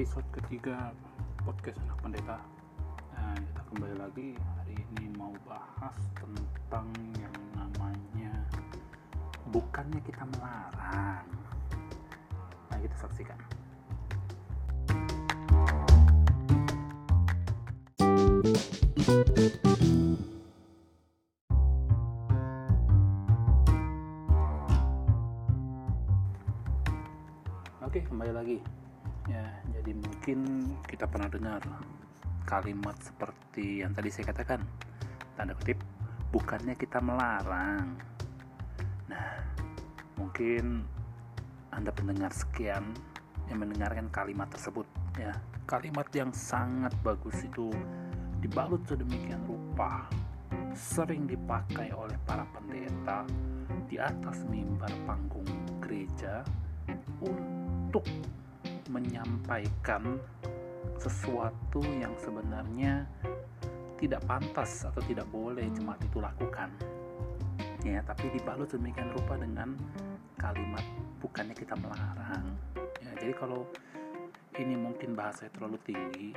episode ketiga podcast anak pendeta. Nah, kita kembali lagi. Hari ini mau bahas tentang yang namanya bukannya kita melarang. Nah kita saksikan. Oke, kembali lagi. Ya, jadi mungkin kita pernah dengar kalimat seperti yang tadi saya katakan. Tanda kutip, bukannya kita melarang. Nah, mungkin Anda pendengar sekian yang mendengarkan kalimat tersebut ya. Kalimat yang sangat bagus itu dibalut sedemikian rupa sering dipakai oleh para pendeta di atas mimbar panggung gereja untuk menyampaikan sesuatu yang sebenarnya tidak pantas atau tidak boleh jemaat itu lakukan ya tapi dibalut demikian rupa dengan kalimat bukannya kita melarang. Ya jadi kalau ini mungkin bahasa terlalu tinggi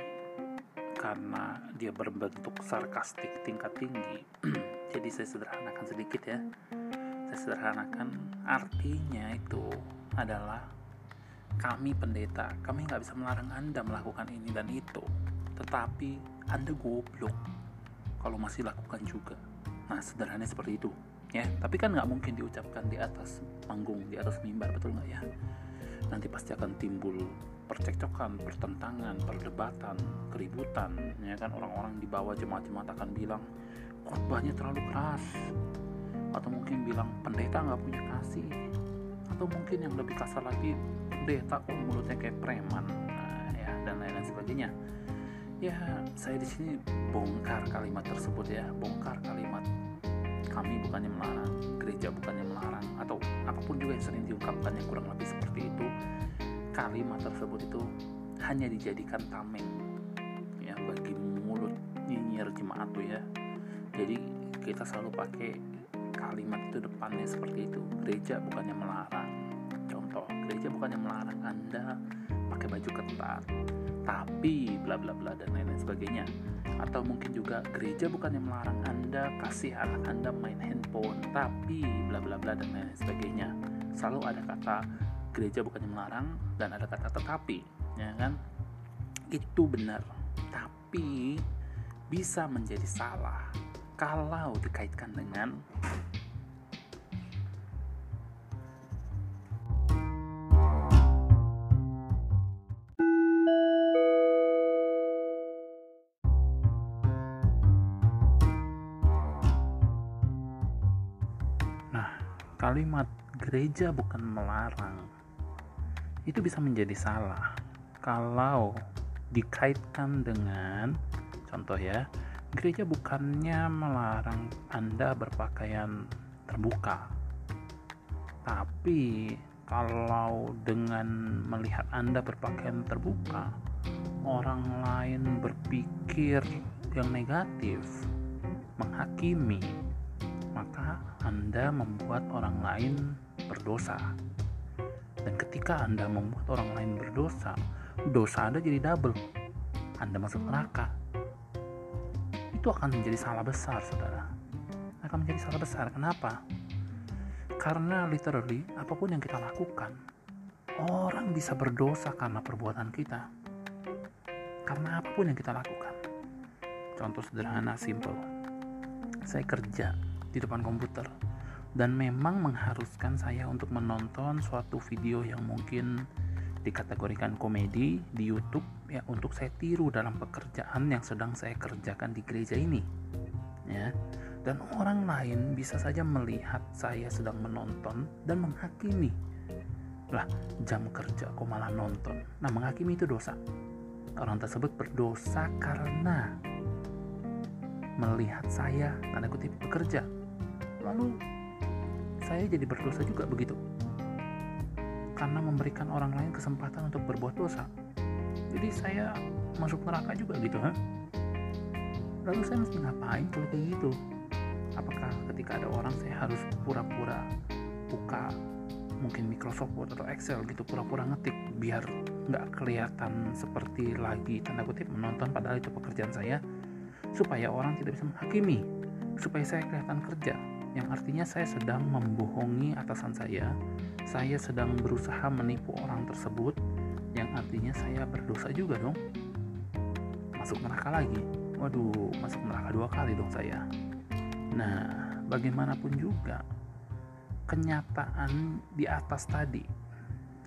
karena dia berbentuk sarkastik tingkat tinggi jadi saya sederhanakan sedikit ya. Saya sederhanakan artinya itu adalah kami pendeta kami nggak bisa melarang anda melakukan ini dan itu. Tetapi anda goblok kalau masih lakukan juga. Nah sederhananya seperti itu ya. Tapi kan nggak mungkin diucapkan di atas panggung di atas mimbar betul nggak ya? Nanti pasti akan timbul percekcokan, pertentangan, perdebatan, keributan ya kan? Orang-orang di bawah jemaat-jemaat akan bilang khotbahnya terlalu keras. Atau mungkin bilang pendeta nggak punya kasih. Atau mungkin yang lebih kasar lagi pendeta kok mulutnya kayak preman nah, ya dan lain-lain sebagainya. Ya saya di sini bongkar kalimat tersebut ya. Bongkar kalimat. Kami bukannya melarang gereja bukannya melarang atau apa pun juga yang sering diungkapkan yang kurang lebih seperti itu kalimat tersebut itu hanya dijadikan tameng ya bagi mulut nyinyir jemaat tuh ya. Jadi kita selalu pakai kalimat itu depannya seperti itu. Gereja bukannya melarang contoh gereja bukannya melarang anda pakai baju ketat tapi bla bla bla dan lain-lain sebagainya. Atau mungkin juga gereja bukannya melarang anda kasih anak anda main handphone tapi bla bla bla dan lain-lain sebagainya. Selalu ada kata gereja bukannya melarang dan ada kata tetapi ya kan? Itu benar tapi bisa menjadi salah kalau dikaitkan dengan kalimat gereja bukan melarang. Itu bisa menjadi salah. Kalau dikaitkan dengan contoh ya gereja bukannya melarang Anda berpakaian terbuka. Tapi kalau dengan melihat Anda berpakaian terbuka orang lain berpikir yang negatif menghakimi maka Anda membuat orang lain berdosa dan ketika Anda membuat orang lain berdosa, dosa Anda jadi double. Anda masuk neraka. Itu akan menjadi salah besar, saudara. Akan menjadi salah besar. Kenapa? Karena literally, apa pun yang kita lakukan, orang bisa berdosa karena perbuatan kita. Karena apa pun yang kita lakukan. Contoh sederhana, simple. Saya kerja di depan komputer. Dan memang mengharuskan saya untuk menonton suatu video yang mungkin dikategorikan komedi di YouTube ya untuk saya tiru dalam pekerjaan yang sedang saya kerjakan di gereja ini ya. Dan orang lain bisa saja melihat saya sedang menonton dan menghakimi. Lah jam kerja kok malah nonton? Nah menghakimi itu dosa. Orang tersebut berdosa karena melihat saya tanda kutip bekerja lalu saya jadi berdosa juga begitu. Karena memberikan orang lain kesempatan untuk berbuat dosa. Jadi saya masuk neraka juga gitu ha? lalu saya mesti ngapain kalau kayak gitu? Apakah ketika ada orang saya harus pura-pura buka mungkin Microsoft Word atau Excel gitu pura-pura ngetik biar nggak kelihatan seperti lagi tanda kutip menonton padahal itu pekerjaan saya supaya orang tidak bisa menghakimi supaya saya kelihatan kerja yang artinya saya sedang membohongi atasan saya. Saya sedang berusaha menipu orang tersebut. Yang artinya saya berdosa juga dong. Masuk neraka lagi. Waduh masuk neraka dua kali dong saya. Nah bagaimanapun juga kenyataan di atas tadi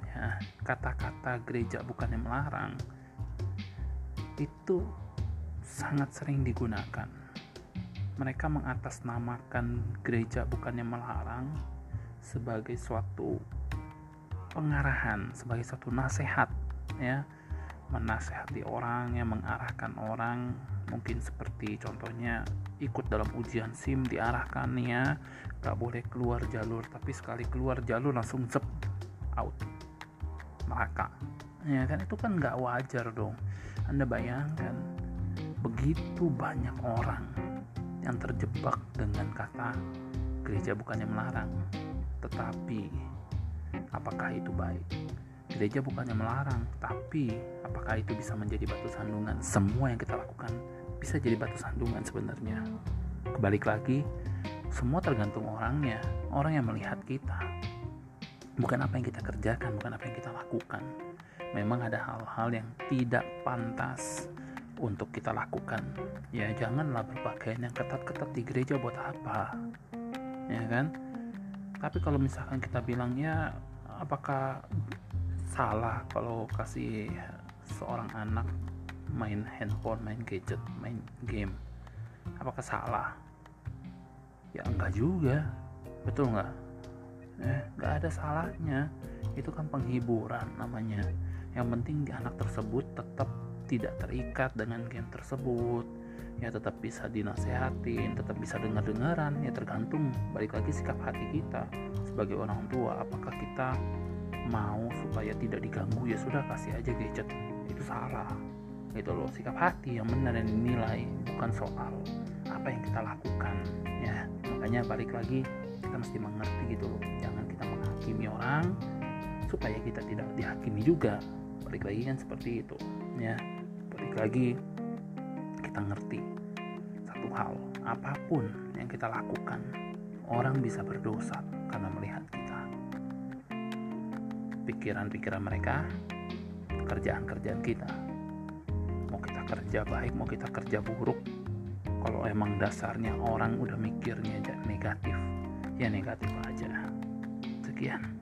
ya kata-kata gereja bukannya melarang itu sangat sering digunakan mereka mengatasnamakan gereja bukannya melarang sebagai suatu pengarahan, sebagai suatu nasihat ya. Menasehati orang yang mengarahkan orang. Mungkin seperti contohnya ikut dalam ujian SIM diarahkan ya. Gak boleh keluar jalur tapi sekali keluar jalur langsung zep out. Neraka. Ya kan itu kan nggak wajar dong. Anda bayangkan begitu banyak orang yang terjebak dengan kata gereja bukannya melarang. Tetapi apakah itu baik? Gereja bukannya melarang, tapi apakah itu bisa menjadi batu sandungan? Semua yang kita lakukan bisa jadi batu sandungan sebenarnya. Kebalik lagi, semua tergantung orangnya, orang yang melihat kita. Bukan apa yang kita kerjakan, bukan apa yang kita lakukan. Memang ada hal-hal yang tidak pantas untuk kita lakukan. Ya janganlah berpakaian yang ketat-ketat di gereja buat apa ya kan? Tapi kalau misalkan kita bilang ya apakah salah kalau kasih seorang anak main handphone main gadget main game? Apakah salah? Ya enggak juga. Betul nggak? Eh nggak ada salahnya. Itu kan penghiburan namanya. Yang penting anak tersebut tetap tidak terikat dengan game tersebut. Ya tetap bisa dinasehatin tetap bisa dengar-dengaran. Ya tergantung balik lagi sikap hati kita sebagai orang tua. Apakah kita mau supaya tidak diganggu? Ya sudah kasih aja gadget. Itu salah. Gitu loh sikap hati yang benar yang dinilai bukan soal apa yang kita lakukan. Ya makanya balik lagi kita mesti mengerti gitu loh. Jangan kita menghakimi orang supaya kita tidak dihakimi juga. Balik lagi kan seperti itu ya balik lagi kita ngerti satu hal. Apa pun yang kita lakukan orang bisa berdosa karena melihat kita. Pikiran-pikiran mereka kerjaan-kerjaan kita. Mau kita kerja baik mau kita kerja buruk. Kalau emang dasarnya orang udah mikirnya negatif ya negatif aja. Sekian